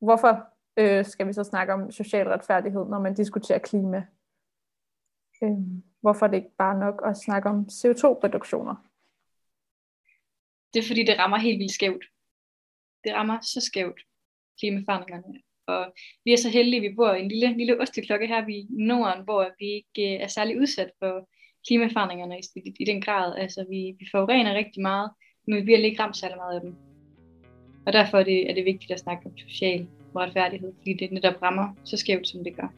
hvorfor øh, skal vi så snakke om social retfærdighed, når man diskuterer klima? Øh, hvorfor er det ikke bare nok at snakke om CO2-reduktioner? Det er fordi, det rammer helt vildt skævt. Det rammer så skævt, klimaforandringerne. Og vi er så heldige, at vi bor i en lille, lille osteklokke her i Norden, hvor vi ikke øh, er særlig udsat for klimaforandringerne i, i, i den grad. Altså, vi, vi forurener rigtig meget, men vi bliver ikke ramt særlig meget af dem. Og derfor er det, er det vigtigt at snakke om social retfærdighed, fordi det netop rammer så skævt, som det gør.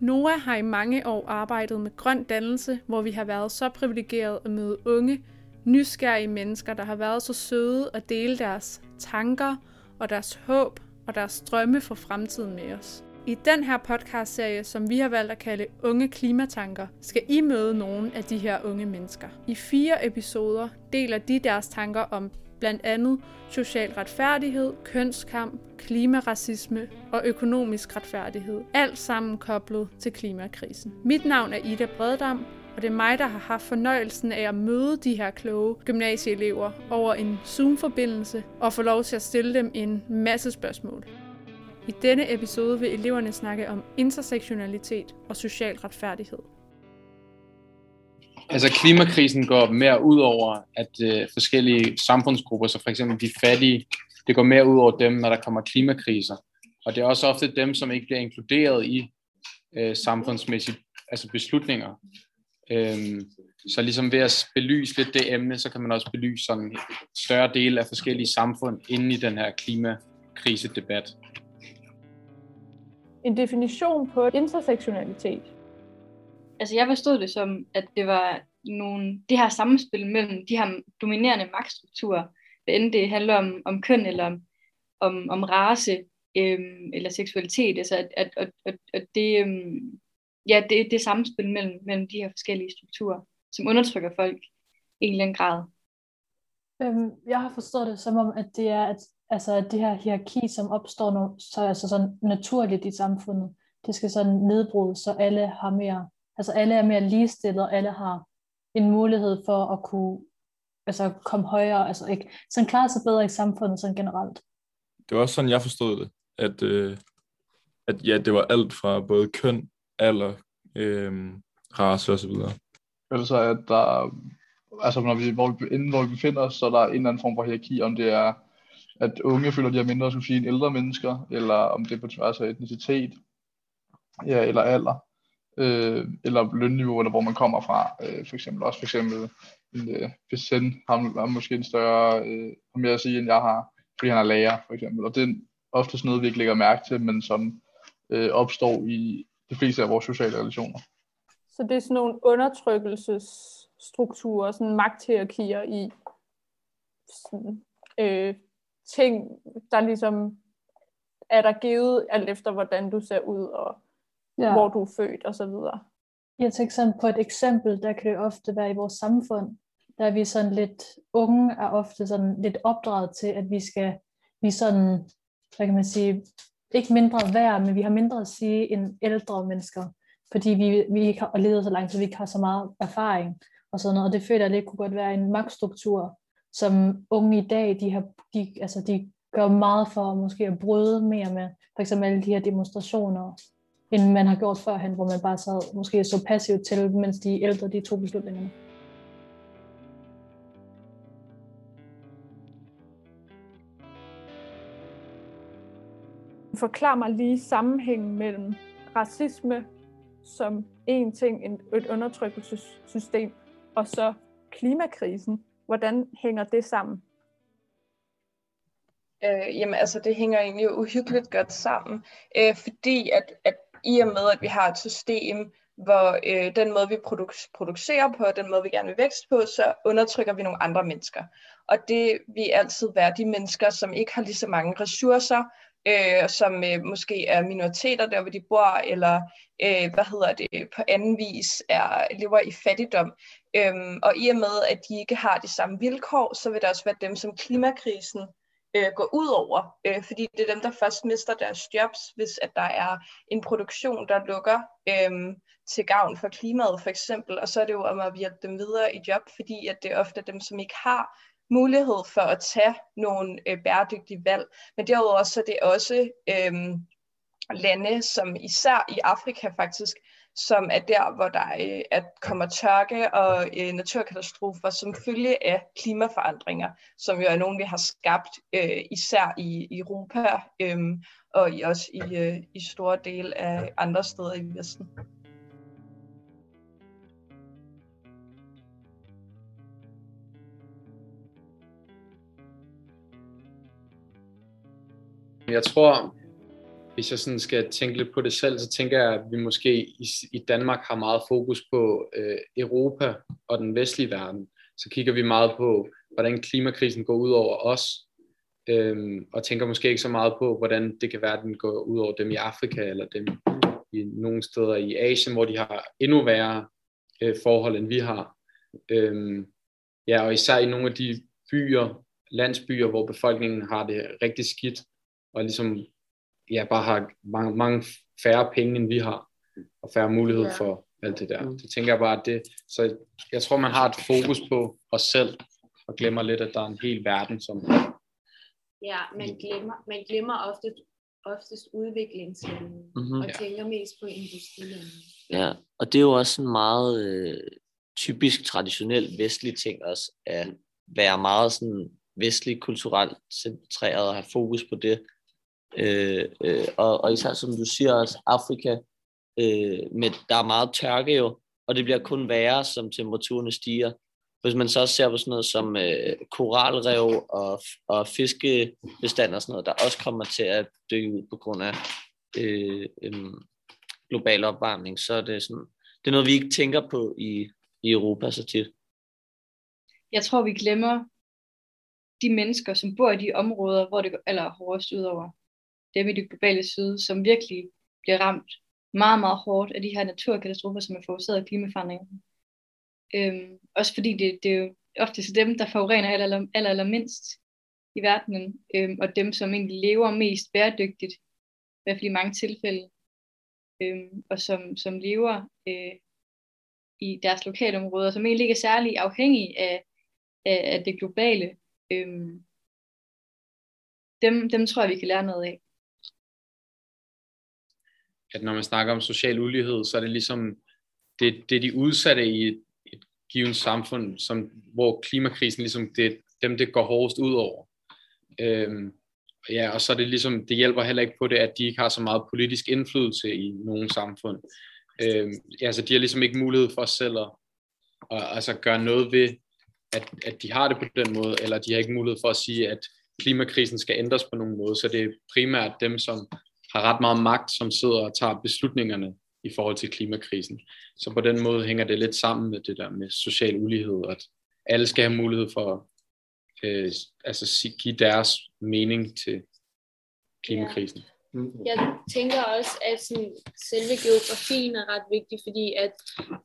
Noah har i mange år arbejdet med grøn dannelse, hvor vi har været så privilegeret at møde unge, nysgerrige mennesker, der har været så søde at dele deres tanker og deres håb og deres drømme for fremtiden med os. I den her podcastserie, som vi har valgt at kalde Unge Klimatanker, skal I møde nogle af de her unge mennesker. I fire episoder deler de deres tanker om blandt andet social retfærdighed, kønskamp, klimaracisme og økonomisk retfærdighed. Alt sammen koblet til klimakrisen. Mit navn er Ida Breddam, og det er mig, der har haft fornøjelsen af at møde de her kloge gymnasieelever over en Zoom-forbindelse og få lov til at stille dem en masse spørgsmål. I denne episode vil eleverne snakke om intersektionalitet og social retfærdighed. Altså klimakrisen går mere ud over, at øh, forskellige samfundsgrupper, så for eksempel de fattige, det går mere ud over dem, når der kommer klimakriser. Og det er også ofte dem, som ikke bliver inkluderet i øh, samfundsmæssige altså beslutninger. Øhm, så ligesom ved at belyse lidt det emne, så kan man også belyse sådan en større del af forskellige samfund inden i den her klimakrisedebat. En definition på intersektionalitet. Altså jeg forstod det som, at det var nogle, det her samspil mellem de her dominerende magtstrukturer, hvad end det handler om, om køn eller om, om, om race øhm, eller seksualitet, altså at, at, at, at, at det, øhm, ja, det, det samspil mellem, mellem de her forskellige strukturer, som undertrykker folk i en eller anden grad. Øhm, jeg har forstået det som om, at det er at, altså, at det her hierarki, som opstår nu, så altså sådan naturligt i samfundet, det skal sådan nedbrydes, så alle har mere, altså alle er mere ligestillet, og alle har en mulighed for at kunne altså komme højere, altså ikke, sådan klare sig bedre i samfundet sådan generelt. Det var også sådan, jeg forstod det, at, øh, at ja, det var alt fra både køn, alder, øh, race osv. Altså at der, altså når vi, hvor vi, inden hvor vi befinder os, så er der en eller anden form for hierarki, om det er, at unge føler, de har mindre sige end ældre mennesker, eller om det er på tværs af etnicitet, ja, eller alder, øh, eller lønniveau, eller hvor man kommer fra, øh, for eksempel også for eksempel en øh, Vicent har, har måske en større, øh, mere at sige, end jeg har, fordi han er lærer, for eksempel, og det er ofte sådan noget, vi ikke lægger mærke til, men som øh, opstår i de fleste af vores sociale relationer. Så det er sådan nogle undertrykkelsesstrukturer, sådan magthierarkier i sådan, øh, ting, der ligesom er der givet alt efter, hvordan du ser ud, og ja. hvor du er født, videre. Jeg tænker sådan på et eksempel, der kan det ofte være i vores samfund, der er vi sådan lidt, unge er ofte sådan lidt opdraget til, at vi skal, vi sådan, hvad kan man sige, ikke mindre værd, men vi har mindre at sige end ældre mennesker, fordi vi, vi ikke har levet så langt, så vi ikke har så meget erfaring og sådan noget, og det føler jeg lidt kunne godt være en magtstruktur, som unge i dag, de, har, de, altså de gør meget for måske at bryde mere med, for eksempel alle de her demonstrationer, end man har gjort førhen, hvor man bare sad måske så passivt til, mens de ældre de tog beslutningerne. Forklar mig lige sammenhængen mellem racisme som en ting, et undertrykkelsessystem, og så klimakrisen. Hvordan hænger det sammen? Øh, jamen altså, det hænger egentlig uhyggeligt godt sammen, øh, fordi at, at i og med, at vi har et system, hvor øh, den måde, vi produ- producerer på, den måde, vi gerne vil vækst på, så undertrykker vi nogle andre mennesker. Og det vil altid være de mennesker, som ikke har lige så mange ressourcer, øh, som øh, måske er minoriteter der, hvor de bor, eller øh, hvad hedder det, på anden vis er, lever i fattigdom. Øhm, og i og med, at de ikke har de samme vilkår, så vil det også være dem, som klimakrisen øh, går ud over, øh, fordi det er dem, der først mister deres jobs, hvis at der er en produktion, der lukker øh, til gavn for klimaet for eksempel, og så er det jo om at hjælpe dem videre i job, fordi at det er ofte dem, som ikke har mulighed for at tage nogle øh, bæredygtige valg. Men derudover så er det også øh, lande, som især i Afrika faktisk, som er der, hvor der øh, at kommer tørke og øh, naturkatastrofer som følge af klimaforandringer, som jo er nogle, vi har skabt øh, især i Europa øh, og i, også i, øh, i store dele af andre steder i Vesten. Jeg tror, hvis jeg sådan skal tænke lidt på det selv, så tænker jeg, at vi måske i, i Danmark har meget fokus på øh, Europa og den vestlige verden. Så kigger vi meget på, hvordan klimakrisen går ud over os, øh, og tænker måske ikke så meget på, hvordan det kan være, at den går ud over dem i Afrika, eller dem i nogle steder i Asien, hvor de har endnu værre øh, forhold, end vi har. Øh, ja, og især i nogle af de byer, landsbyer, hvor befolkningen har det rigtig skidt, og ligesom ja, bare har mange, mange færre penge, end vi har, og færre mulighed ja. for alt det der. Mm. Det tænker jeg bare, at det, så jeg tror, man har et fokus på os selv, og glemmer lidt, at der er en hel verden, som... Ja, man glemmer, man glemmer ofte, oftest udviklingslandene, mm-hmm. og ja. tænker mest på industrilandene. Ja, og det er jo også en meget øh, typisk traditionel vestlig ting også, at være meget sådan vestlig kulturelt centreret og have fokus på det, Øh, øh, og, og især som du siger også, Afrika, øh, med, der er meget tørke jo, og det bliver kun værre, som temperaturerne stiger. Hvis man så ser på sådan noget som øh, koralrev og, og fiskebestand og sådan noget, der også kommer til at dø ud på grund af øh, øh, global opvarmning, så er det sådan, det er noget, vi ikke tænker på i, i Europa så tit. Jeg tror, vi glemmer de mennesker, som bor i de områder, hvor det eller hårdest ud over dem i det globale syd, som virkelig bliver ramt meget, meget hårdt af de her naturkatastrofer, som er forårsaget af klimaforandringer. Øhm, også fordi det, det er jo ofte dem, der forurener aller, aller, aller, aller mindst i verdenen, øhm, og dem, som egentlig lever mest bæredygtigt, i hvert fald i mange tilfælde, øhm, og som, som lever øh, i deres lokalområder, som egentlig ikke er særlig afhængige af, af, af det globale. Øhm, dem, dem tror jeg, vi kan lære noget af at når man snakker om social ulighed, så er det ligesom, det, det er de udsatte i et, et givet samfund, som, hvor klimakrisen ligesom, det dem, det går hårdest ud over. Øhm, ja, og så er det ligesom, det hjælper heller ikke på det, at de ikke har så meget politisk indflydelse i nogle samfund. Øhm, altså, de har ligesom ikke mulighed for selv at, at altså, gøre noget ved, at, at de har det på den måde, eller de har ikke mulighed for at sige, at klimakrisen skal ændres på nogen måde, så det er primært dem, som har ret meget magt, som sidder og tager beslutningerne i forhold til klimakrisen. Så på den måde hænger det lidt sammen med det der med social ulighed, at alle skal have mulighed for øh, altså give deres mening til klimakrisen. Ja. Jeg tænker også, at sådan, selve geografien er ret vigtig, fordi at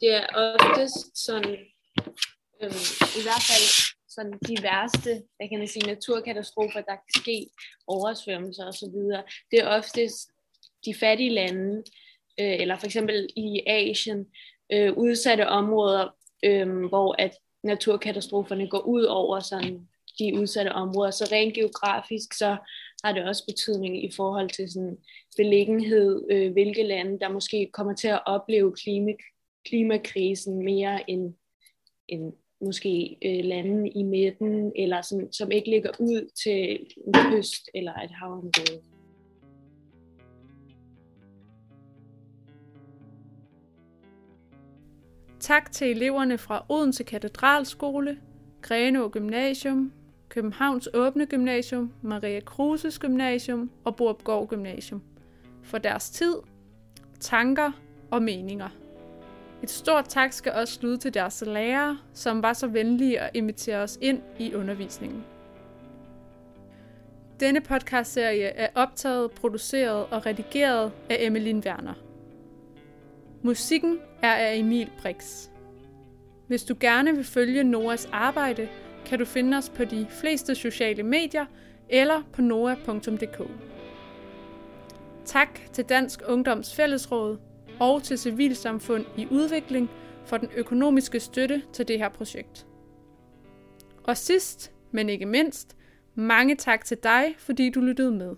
det er oftest sådan, øhm, i hvert fald sådan de værste, hvad kan man sige, naturkatastrofer, der kan ske, oversvømmelser osv., det er oftest de fattige lande, øh, eller for eksempel i Asien, øh, udsatte områder, øh, hvor at naturkatastroferne går ud over sådan de udsatte områder. Så rent geografisk, så har det også betydning i forhold til sådan beliggenhed, øh, hvilke lande, der måske kommer til at opleve klima, klimakrisen mere end, end måske øh, lande i midten, eller som, som ikke ligger ud til en kyst eller et havområde. Tak til eleverne fra Odense Katedralskole, Grenå Gymnasium, Københavns Åbne Gymnasium, Maria Kruses Gymnasium og Borupgård Gymnasium for deres tid, tanker og meninger. Et stort tak skal også lyde til deres lærere, som var så venlige at invitere os ind i undervisningen. Denne podcastserie er optaget, produceret og redigeret af Emmeline Werner. Musikken er af Emil Brix. Hvis du gerne vil følge Noahs arbejde, kan du finde os på de fleste sociale medier eller på noah.dk. Tak til Dansk Ungdoms Fællesråd og til Civilsamfund i Udvikling for den økonomiske støtte til det her projekt. Og sidst, men ikke mindst, mange tak til dig, fordi du lyttede med.